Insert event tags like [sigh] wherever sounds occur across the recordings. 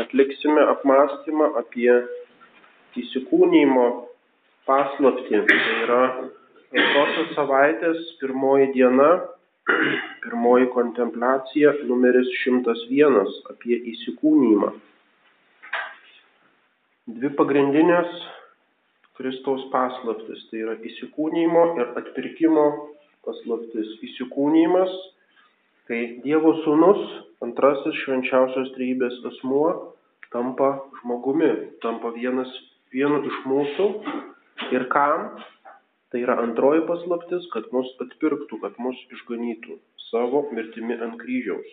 atliksime apmąstymą apie įsikūnymo paslaptį. Tai yra antrosios savaitės pirmoji diena, pirmoji kontempliacija numeris 101 apie įsikūnymą. Dvi pagrindinės Kristaus paslaptis. Tai yra įsikūnymo ir atpirkimo paslaptis. Įsikūnymas, kai Dievo sūnus, antrasis švenčiausios trybės asmuo, tampa žmogumi, tampa vienas, vienu iš mūsų. Ir kam? Tai yra antroji paslaptis, kad mus atpirktų, kad mus išganytų savo mirtimi ant kryžiaus.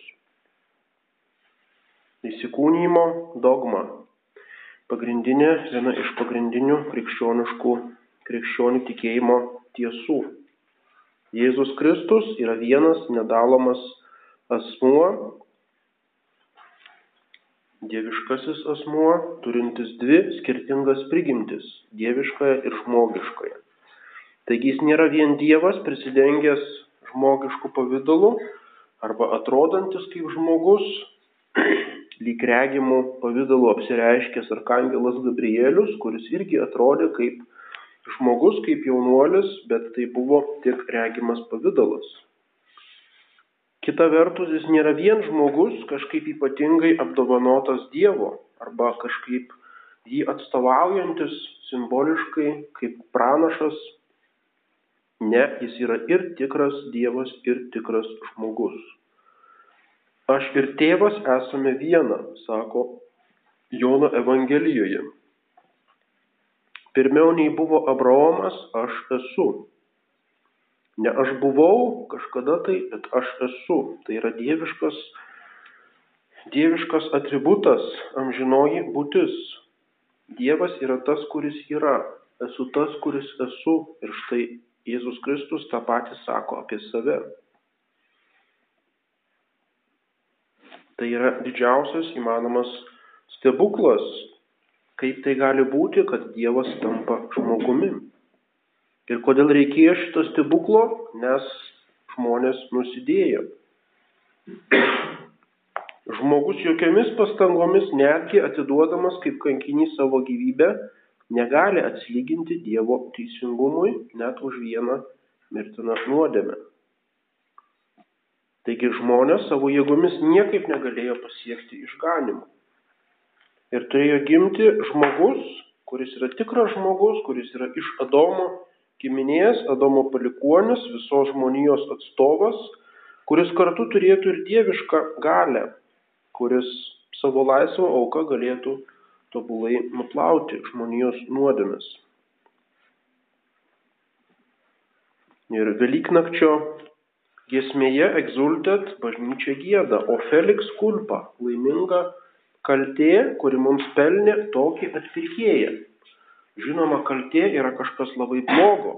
Įsikūnymo dogma pagrindinė, viena iš pagrindinių krikščioniškų, krikščionių tikėjimo tiesų. Jėzus Kristus yra vienas nedalomas asmuo, dieviškasis asmuo, turintis dvi skirtingas prigimtis - dieviškąją ir žmogiškąją. Taigi jis nėra vien Dievas prisidengęs žmogiškų pavydalų arba atrodantis kaip žmogus, [clears throat] lyg regimų pavydalu apsireiškęs arkangelas Gabrielius, kuris irgi atrodė kaip žmogus, kaip jaunuolis, bet tai buvo tik regimas pavydalas. Kita vertus, jis nėra vien žmogus, kažkaip ypatingai apdovanotas Dievo arba kažkaip jį atstovaujantis simboliškai kaip pranašas. Ne, jis yra ir tikras Dievas, ir tikras žmogus. Aš ir tėvas esame viena, sako Jono Evangelijoje. Pirmiau nei buvo Abraomas, aš esu. Ne aš buvau kažkada tai, bet aš esu. Tai yra dieviškas, dieviškas atributas, amžinoji būtis. Dievas yra tas, kuris yra. Esu tas, kuris esu. Ir štai Jėzus Kristus tą patį sako apie save. Tai yra didžiausias įmanomas stebuklas, kaip tai gali būti, kad Dievas tampa žmogumi. Ir kodėl reikėjo šito stebuklo? Nes žmonės nusidėjo. Žmogus jokiamis pastangomis, netgi atiduodamas kaip kankinys savo gyvybę, negali atsilyginti Dievo teisingumui net už vieną mirtiną nuodėmę. Taigi žmonės savo jėgomis niekaip negalėjo pasiekti išganimo. Ir turėjo gimti žmogus, kuris yra tikras žmogus, kuris yra iš Adomo giminės, Adomo palikuonis, visos žmonijos atstovas, kuris kartu turėtų ir dievišką galę, kuris savo laisvą auką galėtų tobulai nuplauti žmonijos nuodėmis. Ir Velyknakčio Giesmėje egzultet bažnyčia gėda, o Felix kulpa - laiminga kaltė, kuri mums pelnė tokį atpirkėją. Žinoma, kaltė yra kažkas labai blogo,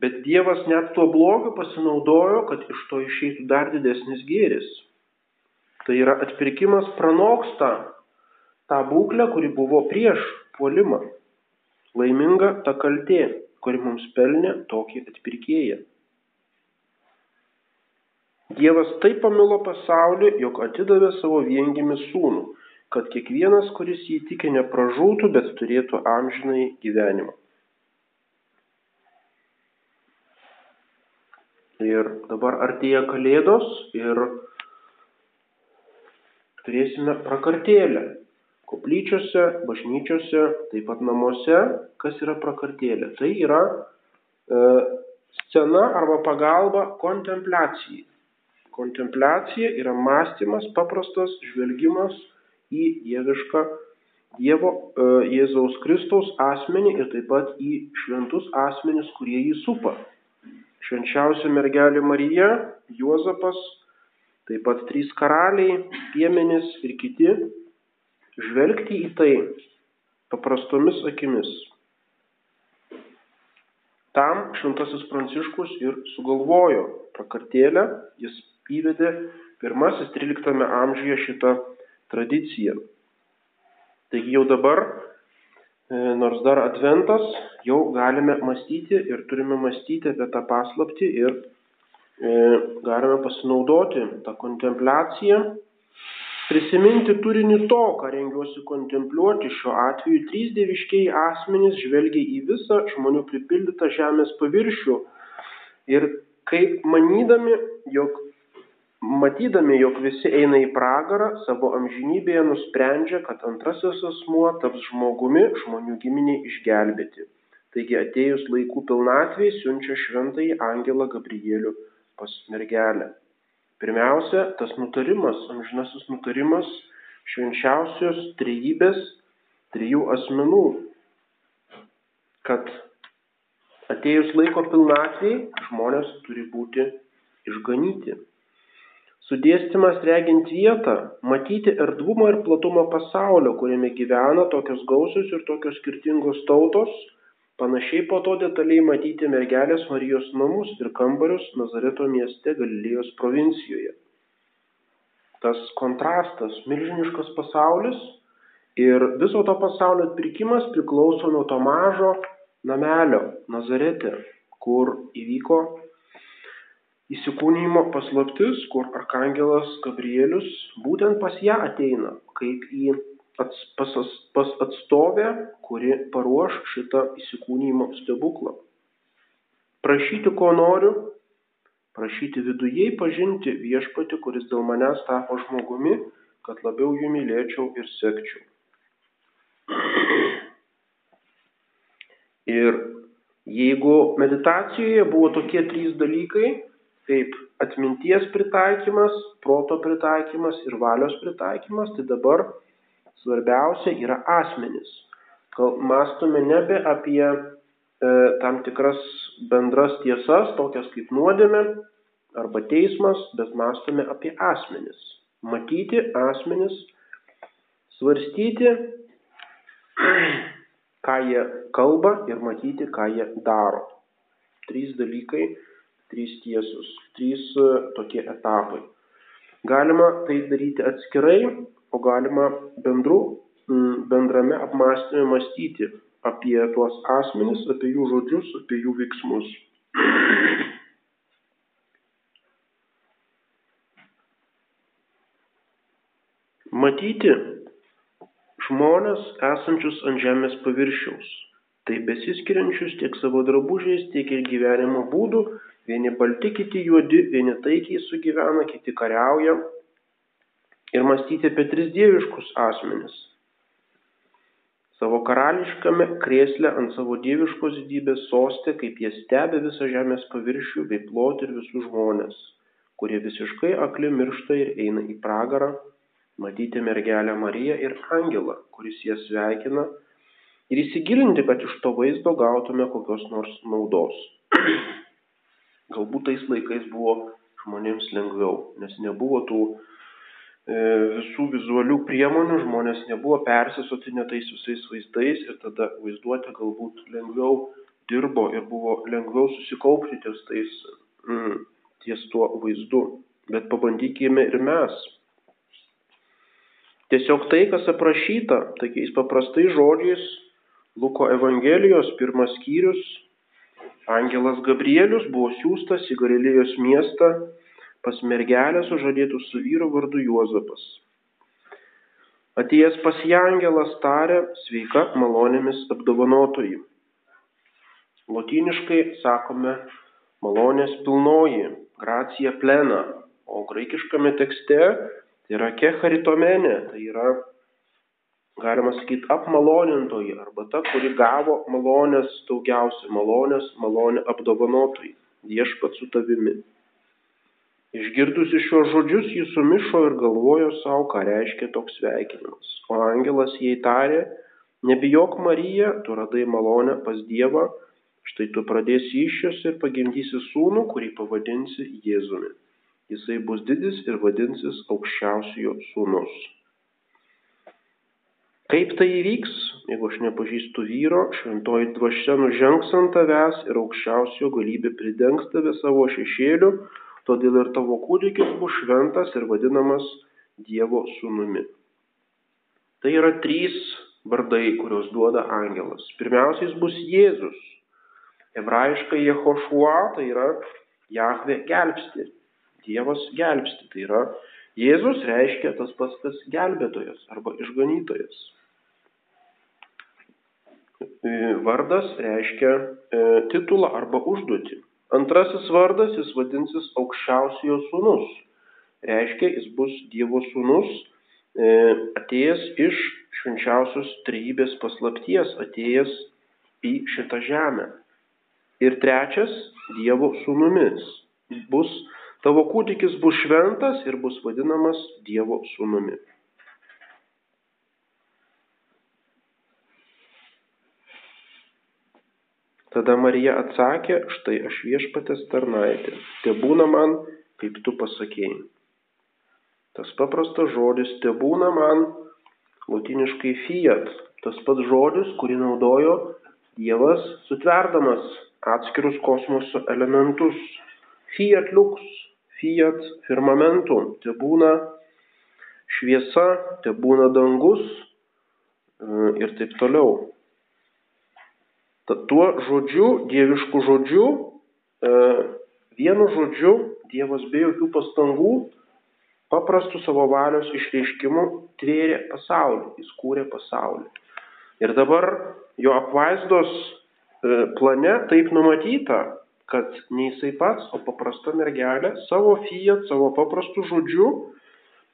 bet Dievas net tuo blogiu pasinaudojo, kad iš to išeitų dar didesnis gėris. Tai yra atpirkimas pranoksta tą būklę, kuri buvo prieš puolimą. Laiminga ta kaltė, kuri mums pelnė tokį atpirkėją. Dievas taip pamilo pasaulį, jog atidavė savo viengimį sūnų, kad kiekvienas, kuris jį tikė, nepražūtų, bet turėtų amžinai gyvenimą. Ir dabar artėja kalėdos ir turėsime prakartėlę. Koplyčiose, bažnyčiose, taip pat namuose, kas yra prakartėlė. Tai yra e, scena arba pagalba kontempliacijai. Kontempliacija yra mąstymas, paprastas žvelgimas į dievišką Dievo e, Jėzaus Kristaus asmenį ir taip pat į šventus asmenis, kurie jį supa. Švenčiausia mergelė Marija, Juozapas, taip pat trys karaliai, piemenys ir kiti, žvelgti į tai paprastomis akimis. Tam šventasis Pranciškus ir sugalvojo prakartėlę, jis įvedė pirmasis 13 amžiuje šitą tradiciją. Taigi jau dabar, e, nors dar adventas, jau galime mąstyti ir turime mąstyti apie tą paslapti ir e, galime pasinaudoti tą kontempliaciją, prisiminti turinį to, ką rengiuosi kontempliuoti, šiuo atveju trys dieviškiai asmenys žvelgia į visą žmonių pripildytą žemės paviršių ir kaip manydami, jog matydami, jog visi eina į pragarą, savo amžinybėje nusprendžia, kad antrasis asmuo taps žmogumi žmonių giminiai išgelbėti. Taigi atėjus laikų pilnatvėj siunčia šventąjį angelą Gabrielių pas mergelę. Pirmiausia, tas nutarimas, amžinasis nutarimas švenčiausios trejybės, trijų asmenų, kad atėjus laiko pilnatviai žmonės turi būti išganyti. Sudėstymas regint vietą, matyti erdvumą ir platumą pasaulio, kuriame gyvena tokios gausios ir tokios skirtingos tautos, Panašiai po to detaliai matyti mergelės Marijos namus ir kambarius Nazareto mieste Galilėjos provincijoje. Tas kontrastas, milžiniškas pasaulis ir viso to pasaulio atpirkimas priklauso nuo to mažo namelio Nazarete, kur įvyko įsikūnymo paslaptis, kur arkangelas Gabrielius būtent pas ją ateina, kaip į pas, pas atstovę, kuri paruoš šitą įsikūnymo stebuklą. Prašyti, ko noriu, prašyti vidujei pažinti viešpati, kuris dėl manęs tapo žmogumi, kad labiau jų mylėčiau ir sekčiau. Ir jeigu meditacijoje buvo tokie trys dalykai, kaip atminties pritaikymas, proto pritaikymas ir valios pritaikymas, tai dabar Svarbiausia yra asmenys. Mąstome nebe apie e, tam tikras bendras tiesas, tokias kaip nuodėmė arba teismas, bet mąstome apie asmenis. Matyti asmenis, svarstyti, [clears throat] ką jie kalba ir matyti, ką jie daro. Trys dalykai, trys tiesus, trys e, tokie etapai. Galima tai daryti atskirai, o galima bendru, bendrame apmąstyme mąstyti apie tuos asmenis, apie jų žodžius, apie jų veiksmus. Matyti žmonės esančius ant žemės paviršiaus, tai besiskiriančius tiek savo drabužiais, tiek ir gyvenimo būdų, vieni balti, kiti juodi, vieni taikiai sugyvena, kiti kariauja, ir mąstyti apie tris dieviškus asmenis. Savo karališkame krėsle ant savo dieviškos didybės sostė, kaip jie stebi visą žemės paviršių bei plotį ir visus žmonės, kurie visiškai akli miršta ir eina į pragarą, matyti mergelę Mariją ir angelą, kuris jas sveikina, ir įsigilinti, kad iš to vaizdo gautume kokios nors naudos. [clears throat] Galbūt tais laikais buvo žmonėms lengviau, nes nebuvo tų E, visų vizualių priemonių, žmonės nebuvo persisotinę tais visais vaizdais ir tada vaizduotė galbūt lengviau dirbo ir buvo lengviau susikaupti ties, tais, mm, ties tuo vaizdu. Bet pabandykime ir mes. Tiesiog tai, kas aprašyta, tokiais paprastais žodžiais, Luko Evangelijos pirmas skyrius, Angelas Gabrielius buvo siūstas į Galilėjos miestą pas mergelę sužadėtų su vyru vardu Juozapas. Atėjęs pas ją angelas tarė, sveika malonėmis apdovanotoji. Lotyniškai sakome malonės pilnoji, gracija plena, o graikiškame tekste tai yra kecharitomene, tai yra, galima sakyti, apmalonintoji, arba ta, kuri gavo malonės daugiausia, malonės, malonė apdovanotoji, viešpat su tavimi. Išgirdusi šiuos žodžius, ji sumišo ir galvojo savo, ką reiškia toks sveikinimas. O angelas jai tarė, nebijok Marija, tu radai malonę pas Dievą, štai tu pradėsi iššios ir pagimdysi sūnų, kurį pavadinsi Jėzumi. Jisai bus didis ir vadinsis aukščiausiojo sūnus. Kaip tai įvyks, jeigu aš nepažįstu vyro, šventoji dvasia nužengs ant tavęs ir aukščiausiojo galybė pridengs tave savo šešėliu, todėl ir tavo kūdikis bus šventas ir vadinamas Dievo sūnumi. Tai yra trys vardai, kuriuos duoda angelas. Pirmiausia, jis bus Jėzus. Hebrajiškai Jehošua tai yra Jahve gelbsti. Dievas gelbsti. Tai yra Jėzus reiškia tas pats kas gelbėtojas arba išganytojas. E, vardas reiškia e, titulą arba užduotį. Antrasis vardas jis vadinsis aukščiausiojo sūnus. Reiškia, jis bus Dievo sūnus, e, atėjęs iš švenčiausios trybės paslapties, atėjęs į šitą žemę. Ir trečias - Dievo sūnumis. Bus, tavo kūdikis bus šventas ir bus vadinamas Dievo sūnumi. Tada Marija atsakė, štai aš viešpatės tarnaitė, te būna man, kaip tu pasakėjai. Tas paprastas žodis, te būna man, latiniškai fiat, tas pats žodis, kurį naudojo Dievas sutverdamas atskirus kosmoso elementus. Fiat lux, fiat firmamentum, te būna šviesa, te būna dangus e, ir taip toliau. Tad tuo žodžiu, dievišku žodžiu, e, vienu žodžiu Dievas be jokių pastangų, paprastų savo valios išreiškimu tvėrė pasaulį, jis kūrė pasaulį. Ir dabar jo apvaizdos E, plane taip numatyta, kad ne jisai pats, o paprasta mergelė savo fiat, savo paprastų žodžių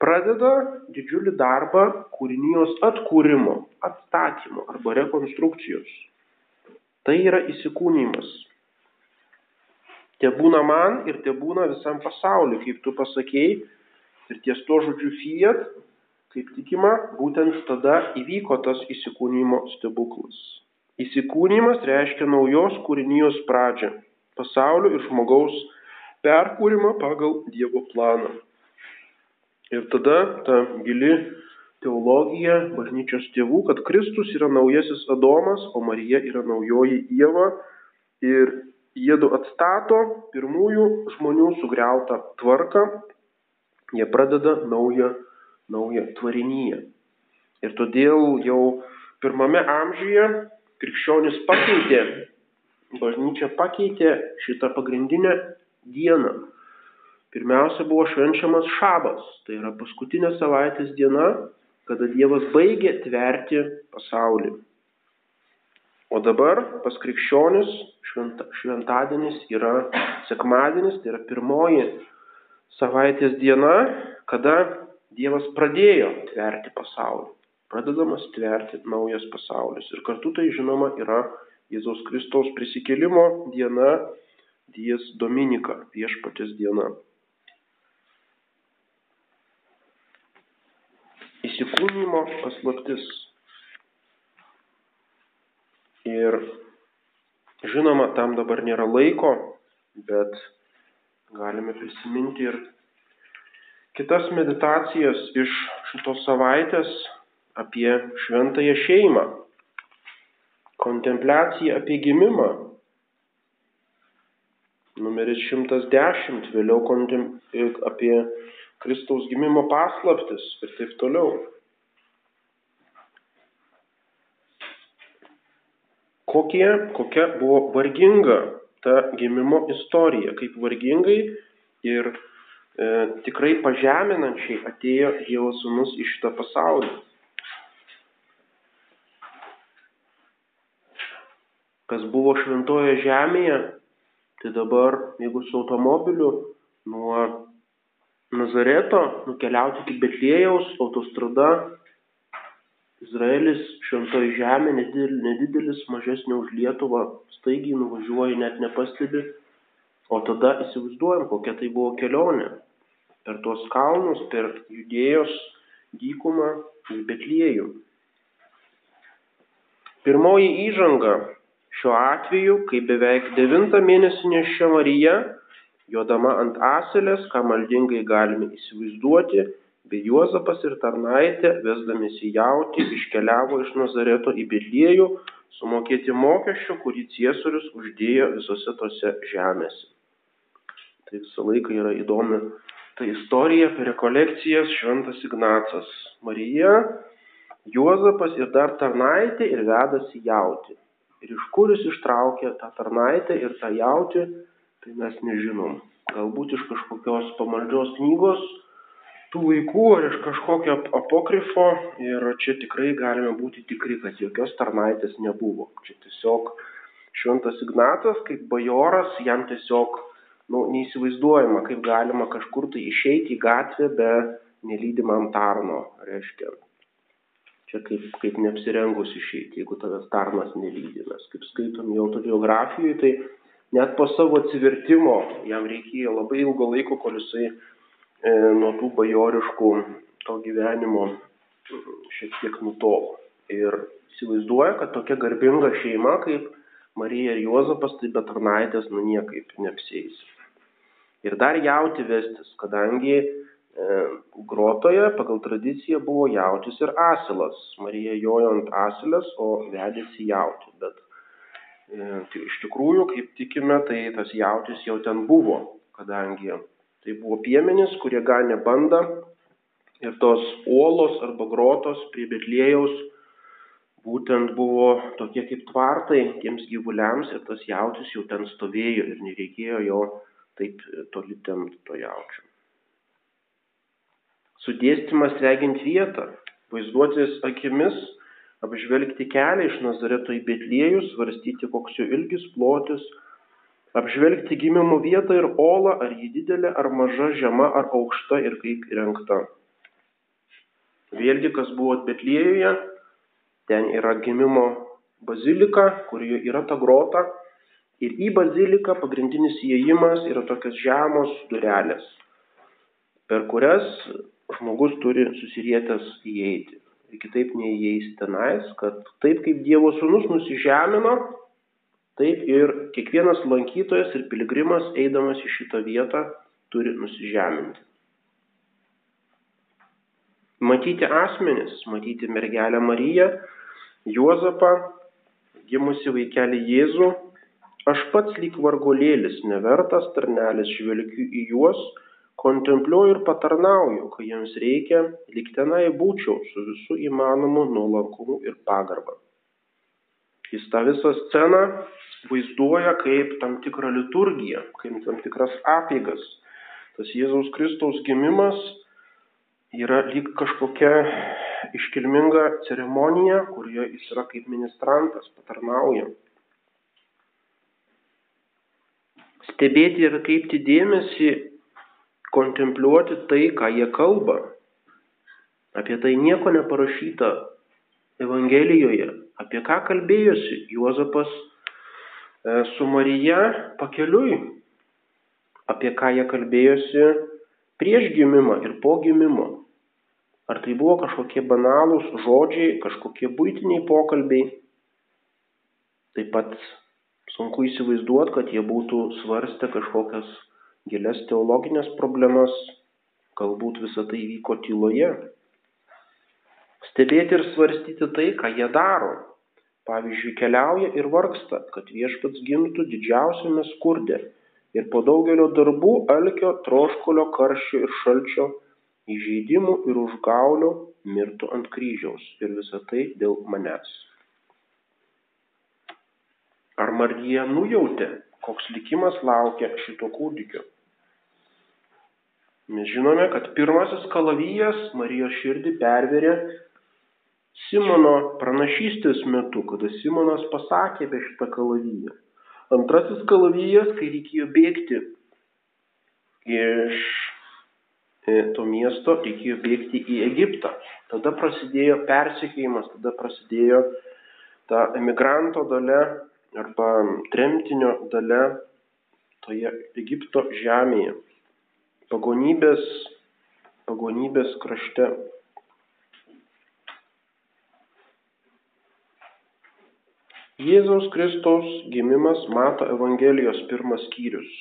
pradeda didžiulį darbą kūrinijos atkūrimo, atstatymo arba rekonstrukcijos. Tai yra įsikūnymas. Te būna man ir te būna visam pasauliu, kaip tu pasakėjai, ir ties to žodžiu fiat, kaip tikima, būtent tada įvyko tas įsikūnymo stebuklas. Įsikūnymas reiškia naujos kūrinijos pradžią - pasaulio ir žmogaus perkūrimą pagal Dievo planą. Ir tada ta gili teologija bažnyčios tėvų, kad Kristus yra naujasis Adomas, o Marija yra naujoji Jėva ir jėdu atstato pirmųjų žmonių sugriautą tvarką, jie pradeda naują, naują tvarinyje. Ir todėl jau pirmame amžiuje krikščionis pakeitė, bažnyčia pakeitė šitą pagrindinę dieną. Pirmiausia buvo švenčiamas šabas, tai yra paskutinė savaitės diena, kada Dievas baigė tverti pasaulį. O dabar pas krikščionis šventa, šventadienis yra sekmadienis, tai yra pirmoji savaitės diena, kada Dievas pradėjo tverti pasaulį pradedamas tverti naujas pasaulis. Ir kartu tai žinoma yra Jėzaus Kristaus prisikėlimo diena, Dies Dominika, viešpatės diena. Įsikūnymo paslaptis. Ir žinoma, tam dabar nėra laiko, bet galime prisiminti ir kitas meditacijas iš šitos savaitės, apie šventąją šeimą, kontempliacija apie gimimą, numeris 110, vėliau kontem... apie Kristaus gimimo paslaptis ir taip toliau. Kokie, kokia buvo varginga ta gimimo istorija, kaip vargingai ir e, tikrai pažeminančiai atėjo Dievo sūnus į šitą pasaulį. kas buvo šventoje žemėje, tai dabar, jeigu su automobiliu nuo Nazareto nukeliauti iki Betlėjaus autostrada, Izraelis šventoji žemė, nedidelis, nedidelis mažesnė už Lietuvą, staigiai nuvažiuoja, net nepastebi, o tada įsivaizduojam, kokia tai buvo kelionė. Per tuos kalnus, per judėjos dykumą į Betliejų. Pirmoji įžanga Šiuo atveju, kai beveik devintą mėnesį neščia Marija, jodama ant asilės, ką maldingai galime įsivaizduoti, bei Juozapas ir tarnaitė, vesdamėsi jauti, iškeliavo iš Nazareto į Betliejų, sumokėti mokesčio, kurį ciesorius uždėjo visose tose žemėse. Tai visą laiką yra įdomi ta istorija per rekolekcijas Šventas Ignacas. Marija, Juozapas ir dar tarnaitė ir vedasi jauti. Ir iš kur jis ištraukė tą tarnaitę ir tą jautį, tai mes nežinom. Galbūt iš kažkokios pamaldžios knygos tų laikų ar iš kažkokio apokrifo ir čia tikrai galime būti tikri, kad jokios tarnaitės nebuvo. Čia tiesiog šventas Ignatas kaip bajoras, jam tiesiog nu, neįsivaizduojama, kaip galima kažkur tai išeiti į gatvę be nelydimam tarno, reiškia. Čia kaip, kaip neapsirengus išeiti, jeigu tavęs tarnas nelydimės. Kaip skaitom jo autobiografijoje, tai net po savo atsivertimo jam reikėjo labai ilgo laiko, kol jisai E, nuo tų bajoriškų to gyvenimo šiek tiek nutolo. Ir įsivaizduoja, kad tokia garbinga šeima kaip Marija ir Juozapas, tai be tarnaitės nu niekaip neapsės. Ir dar jauti vestis, kadangi e, grotoje pagal tradiciją buvo jautis ir asilas. Marija jojo ant asilės, o vedėsi jauti. Bet iš tikrųjų, kaip tikime, tai tas jautis jau ten buvo, kadangi Tai buvo piemenys, kurie ganė bandą ir tos uolos arba grotos prie Betlėjaus būtent buvo tokie kaip tvartai tiems gyvuliams ir tas jautis jau ten stovėjo ir nereikėjo jo taip toli tempti to jaučio. Sudėstymas regint vietą, vaizduotis akimis, apžvelgti kelią iš Nazareto į Betlėjus, svarstyti koks jo ilgis, plotis, apžvelgti gimimo vietą ir olą, ar ji didelė, ar maža, žema, ar aukšta ir kaip įrengta. Vėlgi, kas buvo Betlėjuje, ten yra gimimo bazilika, kurioje yra ta grota. Ir į baziliką pagrindinis įėjimas yra tokios žemos durelės, per kurias žmogus turi susirietęs įeiti. Kitaip neįeis tenais, kad taip kaip Dievo sūnus nusižemino, Taip ir kiekvienas lankytojas ir piligrimas, eidamas į šitą vietą, turi nusižeminti. Matyti asmenis, matyti mergelę Mariją, Juozapą, gimusi vaikelį Jėzų, aš pats lyg vargolėlis, nevertas tarnelis, žvelgiu į juos, kontempliuoju ir patarnauju, kai jiems reikia, lyg tenai būčiau su visų įmanomu nuolankumu ir pagarba. Jis tą visą sceną vaizduoja kaip tam tikrą liturgiją, kaip tam tikras apėgas. Tas Jėzaus Kristaus gimimas yra lyg kažkokia iškilminga ceremonija, kurioje jis yra kaip ministrantas, patarnauja. Stebėti ir kreipti dėmesį, kontempliuoti tai, ką jie kalba. Apie tai nieko neparašyta Evangelijoje. Apie ką kalbėjosi Juozapas E, su Marija pakeliui, apie ką jie kalbėjosi prieš gimimą ir po gimimo. Ar tai buvo kažkokie banalūs žodžiai, kažkokie būtiniai pokalbiai. Taip pat sunku įsivaizduoti, kad jie būtų svarstę kažkokias gilias teologinės problemas, galbūt visą tai vyko tyloje. Stebėti ir svarstyti tai, ką jie daro, pavyzdžiui keliauja ir vargsta kad viešpats gimtų didžiausiame skurde ir po daugelio darbų alkio troškulio karščio ir šalčio įžeidimų ir užgaulių mirtų ant kryžiaus ir visa tai dėl manęs. Ar Marija nujautė, koks likimas laukia šito kūdikio? Mes žinome, kad pirmasis kalavijas Marijos širdį perverė Simono pranašystės metu, kada Simonas pasakė apie šitą kalaviją. Antrasis kalavijas, kai reikėjo bėgti iš e, to miesto, reikėjo bėgti į Egiptą. Tada prasidėjo persikėjimas, tada prasidėjo ta emigranto dalė arba tremtinio dalė toje Egipto žemėje, pagonybės, pagonybės krašte. Jėzaus Kristaus gimimas mato Evangelijos pirmas skyrius.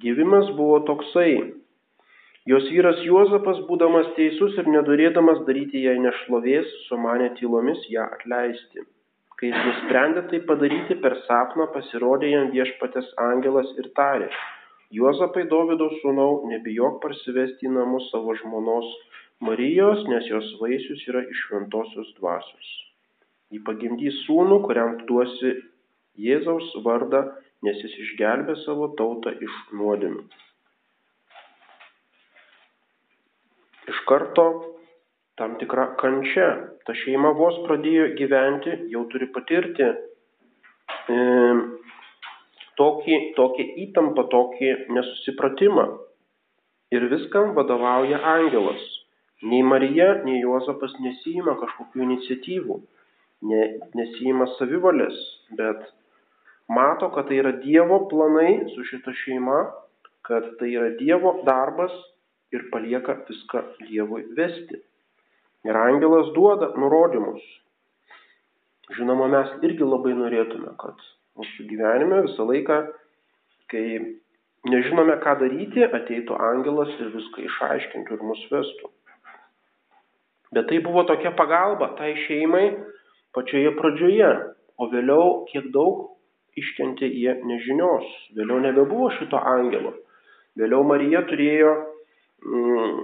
Gyvimas buvo toksai. Jos vyras Juozapas, būdamas teisus ir nedorėdamas daryti jai nešlovės, sumanė tylomis ją atleisti. Kai jis nusprendė tai padaryti, per sapną pasirodė jam viešpatės angelas ir tarė, Juozapai Dovido sūnau, nebijok parsivesti į namus savo žmonos Marijos, nes jos vaisius yra iš šventosios dvasios. Ji pagimdys sūnų, kuriam duosi Jėzaus vardą, nes jis išgelbė savo tautą iš nuodėmių. iš karto tam tikra kančia. Ta šeima vos pradėjo gyventi, jau turi patirti e, tokį, tokią įtampą, tokį nesusipratimą. Ir viskam vadovauja angelas. Nei Marija, nei Juozapas nesijima kažkokių iniciatyvų, ne, nesijima savivalės, bet mato, kad tai yra Dievo planai su šita šeima, kad tai yra Dievo darbas ir palieka viską Dievui vesti. Ir angelas duoda nurodymus. Žinoma, mes irgi labai norėtume, kad mūsų gyvenime visą laiką, kai nežinome, ką daryti, ateitų angelas ir viską išaiškintų ir mus vestų. Bet tai buvo tokia pagalba tai šeimai pačioje pradžioje, o vėliau kiek daug iškentė jie nežinios. Vėliau nebebuvo šito angelo. Vėliau Marija turėjo mm,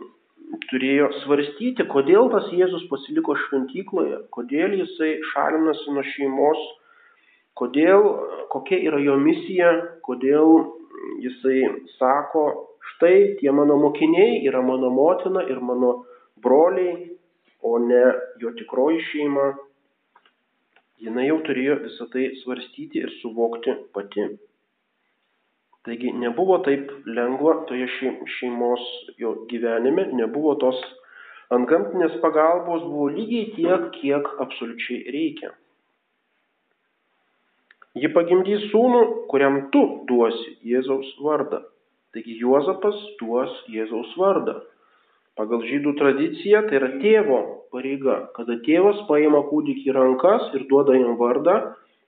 turėjo svarstyti, kodėl tas Jėzus pasiliko šventykloje, kodėl jisai šalinasi nuo šeimos, kodėl, kokia yra jo misija, kodėl jisai sako, štai tie mano mokiniai yra mano motina ir mano broliai, o ne jo tikroji šeima. Jis jau turėjo visą tai svarstyti ir suvokti pati. Taigi nebuvo taip lengva toje šeimos jo gyvenime, nebuvo tos antgamtinės pagalbos, buvo lygiai tiek, kiek absoliučiai reikia. Ji pagimdys sūnų, kuriam tu duosi Jėzaus vardą. Taigi Juozapas duos Jėzaus vardą. Pagal žydų tradiciją tai yra tėvo pareiga. Kada tėvas paima kūdikį rankas ir duoda jam vardą,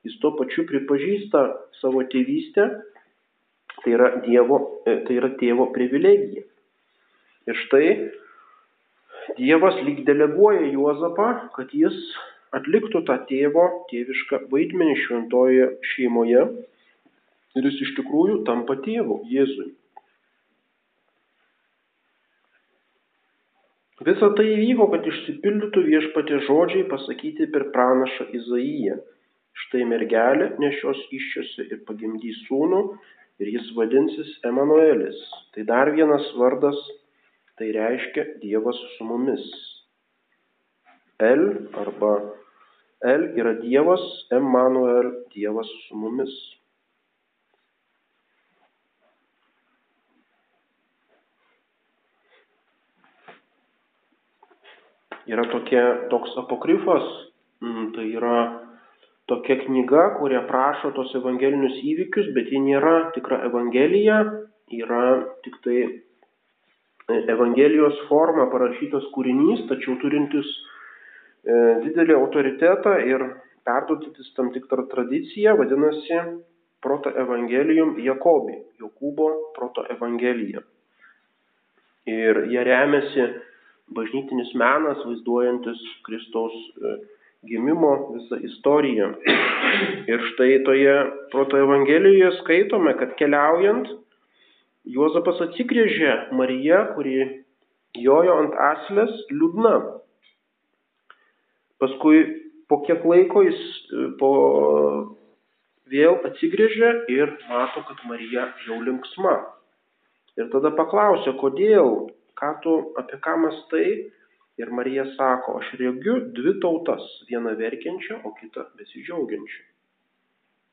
jis tuo pačiu pripažįsta savo tėvystę Tai yra, dievo, e, tai yra tėvo privilegija. Ir štai Dievas lyg deleguoja Juozapą, kad jis atliktų tą tėvo tėvišką vaidmenį šventoje šeimoje ir jis iš tikrųjų tampa tėvu Jėzui. Visa tai įvyko, kad išsipildytų viešpatė žodžiai pasakyti per pranašą Izaiją. Štai mergelė nešios iščiose ir pagimdys sūnų ir jis vadinsis Emanuelis. Tai dar vienas vardas, tai reiškia Dievas su mumis. El arba El yra Dievas, Emanuel, Dievas su mumis. Yra tokia, toks apokrifas, mm, tai yra tokia knyga, kuri aprašo tos evangelinius įvykius, bet ji nėra tikra evangelija, yra tik tai e, Evangelijos forma parašytas kūrinys, tačiau turintis didelį autoritetą ir perduotis tam tikrą tradiciją, vadinasi Proto Evangelium Jakobi, Jokūbo Proto Evangelija. Ir jie remiasi bažnytinis menas, vaizduojantis Kristaus e, gimimo visą istoriją. Ir štai toje proto Evangelijoje skaitome, kad keliaujant Juozapas atsigrėžė Mariją, kuri jojo ant aslės liūdna. Paskui po kiek laiko jis po vėl atsigrėžė ir mato, kad Marija jau linksma. Ir tada paklausė, kodėl, ką tu apie ką mastai, Ir Marija sako, aš regiu dvi tautas, vieną verkiančią, o kitą besidžiaugiančią.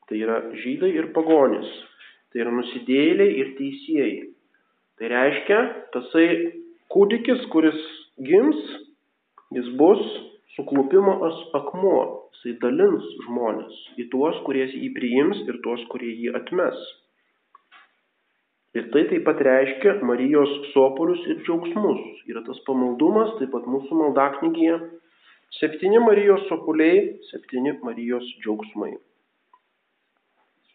Tai yra žydai ir pagonis. Tai yra nusidėjėliai ir teisėjai. Tai reiškia, tasai kūdikis, kuris gims, jis bus suklupimo akmuo. Jisai dalins žmonės į tuos, kurie jį priims ir tuos, kurie jį atmes. Ir tai taip pat reiškia Marijos sopolius ir džiaugsmus. Yra tas pamaldumas, taip pat mūsų maldaknygyje. Septyni Marijos sopuliai, septyni Marijos džiaugsmai.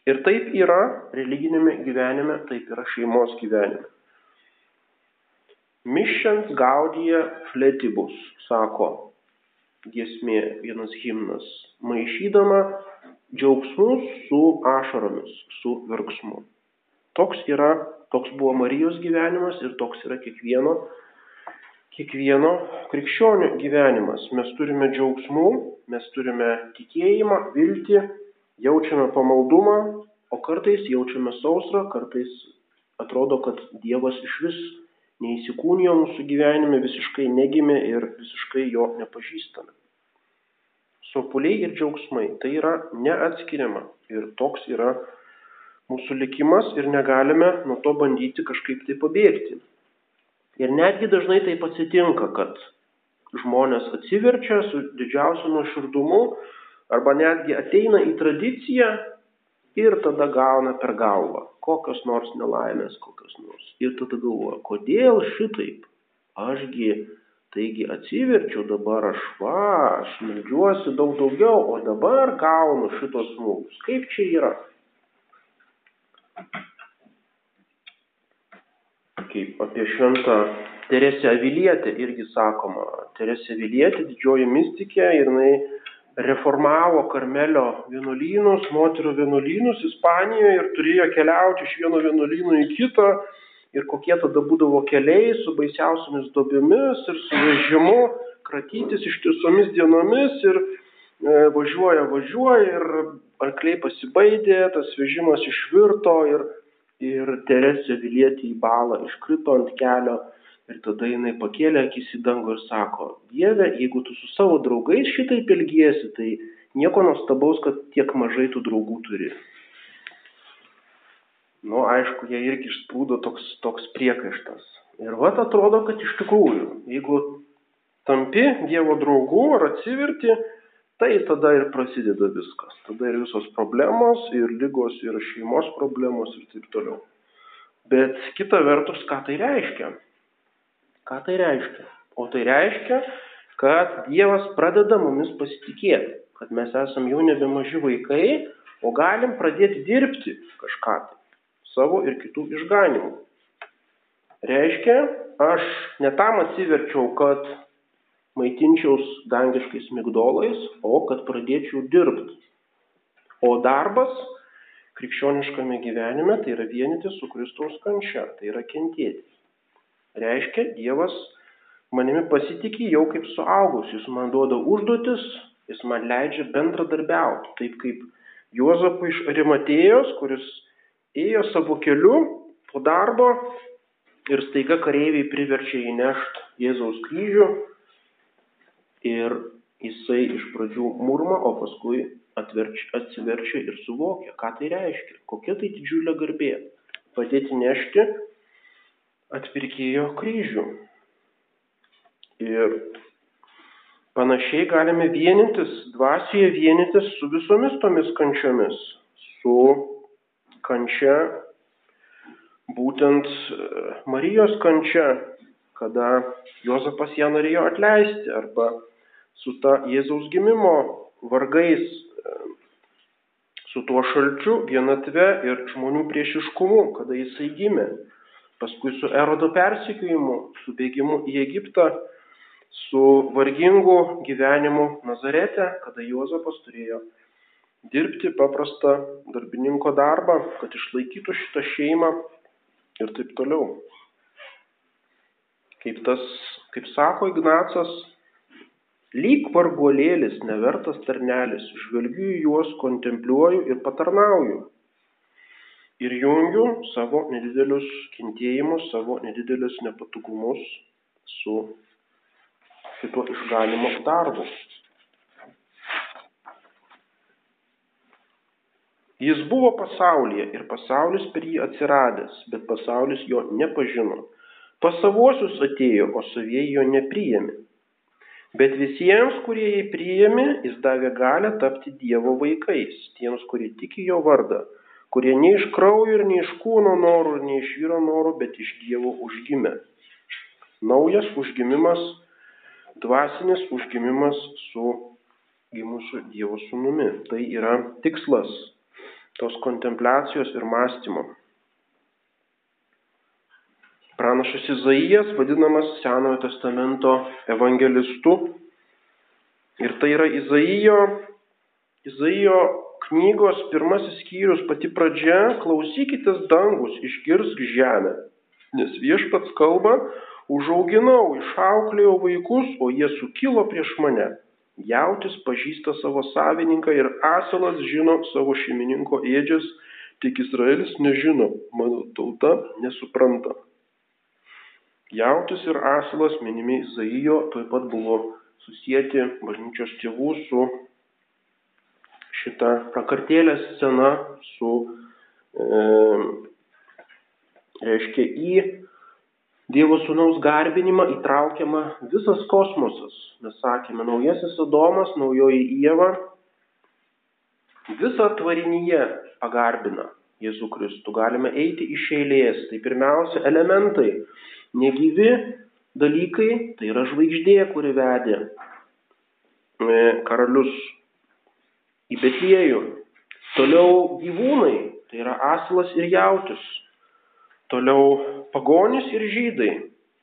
Ir taip yra religinėme gyvenime, taip yra šeimos gyvenime. Miščiant gaudija fletibus, sako giesmė vienas himnas, maišydama džiaugsmus su ašaromis, su verksmu. Toks yra, toks buvo Marijos gyvenimas ir toks yra kiekvieno, kiekvieno krikščionio gyvenimas. Mes turime džiaugsmų, mes turime tikėjimą, viltį, jaučiame pamaldumą, o kartais jaučiame sausrą, kartais atrodo, kad Dievas iš vis neįsikūnijo mūsų gyvenime, visiškai negimė ir visiškai jo nepažįstame. Sopuliai ir džiaugsmai tai yra neatskiriama ir toks yra mūsų likimas ir negalime nuo to bandyti kažkaip tai pabėgti. Ir netgi dažnai taip atsitinka, kad žmonės atsiverčia su didžiausiu nuoširdumu arba netgi ateina į tradiciją ir tada gauna per galvą kokios nors nelaimės, kokios nors. Ir tada galvoja, kodėl šitaip? Ašgi, taigi atsiverčiau dabar aš va, aš meldžiuosi daug daugiau, o dabar gaunu šitos smūgius. Kaip čia yra? Kaip apie šventą Teresę Avilietę irgi sakoma. Teresė Avilietė, didžioji mystikė, ir jinai reformavo Karmelio vienuolynus, moterų vienuolynus Ispanijoje ir turėjo keliauti iš vieno vienuolyno į kitą. Ir kokie tada būdavo keliai su baisiausiamis dobėmis ir su vežimu, kratytis ištisomis dienomis ir e, važiuoja, važiuoja ir arkliai pasibaidė, tas vežimas išvirto ir, ir Teresė Vilietė į balą iškrito ant kelio Ir tada jinai pakėlė akis į dangų ir sako, Dieve, jeigu tu su savo draugais šitaip ilgiesi, tai nieko nuostabaus, kad tiek mažai tų draugų turi. Nu, aišku, jie irgi išsprūdo toks, toks priekaištas. Ir vat atrodo, kad iš tikrųjų, jeigu tampi Dievo draugu ar atsiverti, tai tada ir prasideda viskas. Tada ir visos problemos, ir lygos, ir šeimos problemos ir taip toliau. Bet kita vertus, ką tai reiškia? Ką tai reiškia? O tai reiškia, kad Dievas pradeda mumis pasitikėti, kad mes esam jau nebe maži vaikai, o galim pradėti dirbti kažką tai, savo ir kitų išganimų. Reiškia, aš ne tam atsiverčiau, kad maitinčiaus dangiškais migdolais, o kad pradėčiau dirbti. O darbas krikščioniškame gyvenime tai yra vienyti su Kristaus kančia, tai yra kentėti. Reiškia, Dievas manimi pasitikė jau kaip suaugus, jis man duoda užduotis, jis man leidžia bendradarbiauti, taip kaip Juozapui iš Arimatėjos, kuris ėjo savo keliu po darbo ir staiga kareiviai priverčia įnešti Jėzaus kryžių ir jisai iš pradžių murma, o paskui atverč, atsiverčia ir suvokia, ką tai reiškia, kokia tai didžiulė garbė padėti nešti atpirkėjo kryžių. Ir panašiai galime vienintis, dvasioje vienintis su visomis tomis kančiomis, su kančia, būtent e, Marijos kančia, kada Jozapas ją norėjo atleisti, arba su ta Jėzaus gimimo vargais, e, su tuo šalčiu, vienatve ir žmonių priešiškumu, kada jisai gimė. Paskui su erodo persikėjimu, su bėgimu į Egiptą, su vargingu gyvenimu Nazarete, kada Juozapas turėjo dirbti paprastą darbininko darbą, kad išlaikytų šitą šeimą ir taip toliau. Kaip, tas, kaip sako Ignacas, lyg varguolėlis, nevertas tarnelis, žvelgiu į juos, kontempliuoju ir patarnauju ir jungiu savo nedidelius kentėjimus, savo nedidelius nepatogumus su šituo išganimo darbu. Jis buvo pasaulyje ir pasaulis per jį atsiradęs, bet pasaulis jo nepažino. Pas savuosius atėjo, o savieji jo nepriėmė. Bet visiems, kurie jį priėmė, jis davė galę tapti Dievo vaikais, tiems, kurie tiki jo vardą kurie ne iš kraujo ir ne iš kūno norų, ne iš vyro norų, bet iš Dievo užgimė. Naujas užgimimas, dvasinis užgimimas su gimusiu Dievo sūnumi. Tai yra tikslas tos kontempliacijos ir mąstymo. Pranašas Izaijas vadinamas Senojo testamento evangelistu. Ir tai yra Izaijo, Izaijo knygos pirmasis skyrius pati pradžia, klausykitės dangus, išgirsk žemę. Nes viešpats kalba, užauginau, išauklėjau vaikus, o jie sukilo prieš mane. Jautis pažįsta savo savininką ir asilas žino savo šeimininko ėdžias, tik Izraelis nežino, mano tauta nesupranta. Jautis ir asilas minimi Izaijo taip pat buvo susijęti bažnyčios tėvų su šita prakartėlės scena, su, e, reiškia, į Dievo sūnaus garbinimą įtraukiama visas kosmosas. Mes sakėme, naujasis Adomas, naujoji Ieva, visą tvarinyje pagarbina Jėzų Kristų. Galime eiti iš eilės. Tai pirmiausia, elementai, negyvi dalykai, tai yra žvaigždė, kuri vedė e, karalius į Betliejų. Toliau gyvūnai, tai yra asilas ir jautis. Toliau pagonis ir žydai,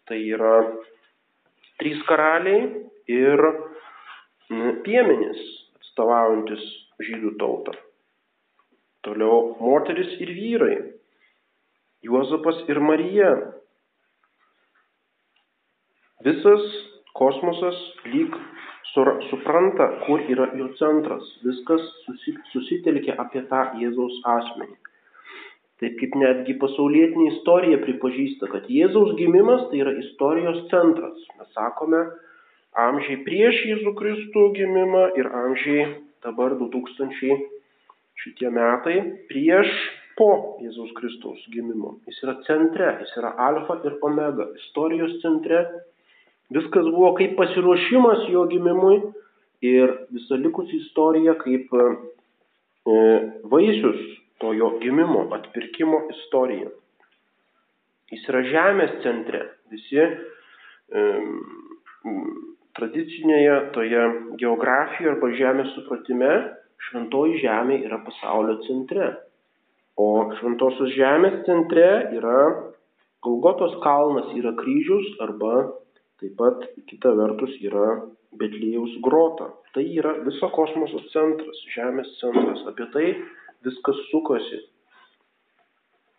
tai yra trys karaliai ir piemenys atstovaujantis žydų tautą. Toliau moteris ir vyrai, Juozapas ir Marija. Visas kosmosas lyg supranta, kur yra jo centras. Viskas susitelkia apie tą Jėzaus asmenį. Taip kaip netgi pasaulietinė istorija pripažįsta, kad Jėzaus gimimas tai yra istorijos centras. Mes sakome, amžiai prieš Jėzų Kristų gimimą ir amžiai dabar 2000 šitie metai prieš po Jėzaus Kristaus gimimo. Jis yra centre, jis yra alfa ir omega, istorijos centre. Viskas buvo kaip pasiruošimas jo gimimui ir visa likusi istorija kaip e, vaisius to jo gimimo, atpirkimo istorija. Jis yra žemės centre. Visi e, tradicinėje toje geografijoje arba žemės supratime šventoji žemė yra pasaulio centre. O šventosios žemės centre yra Golgotos kalnas, yra kryžius arba taip pat kita vertus yra Betlėjaus grota. Tai yra viso kosmoso centras, žemės centras. Apie tai viskas sukosi.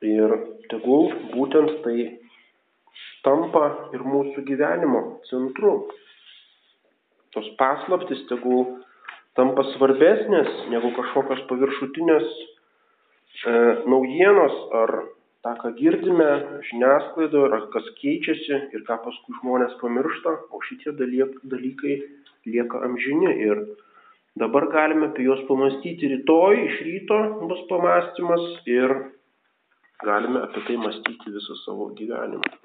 Ir tegul būtent tai tampa ir mūsų gyvenimo centru. Tos paslaptis tegul tampa svarbesnės negu kažkokios paviršutinės e, naujienos ar tą, ką girdime žiniasklaidoje, ar kas keičiasi ir ką paskui žmonės pamiršta, o šitie dalykai lieka amžini. Ir Dabar galime apie juos pamastyti rytoj, iš ryto bus pamastymas ir galime apie tai mąstyti visą savo gyvenimą.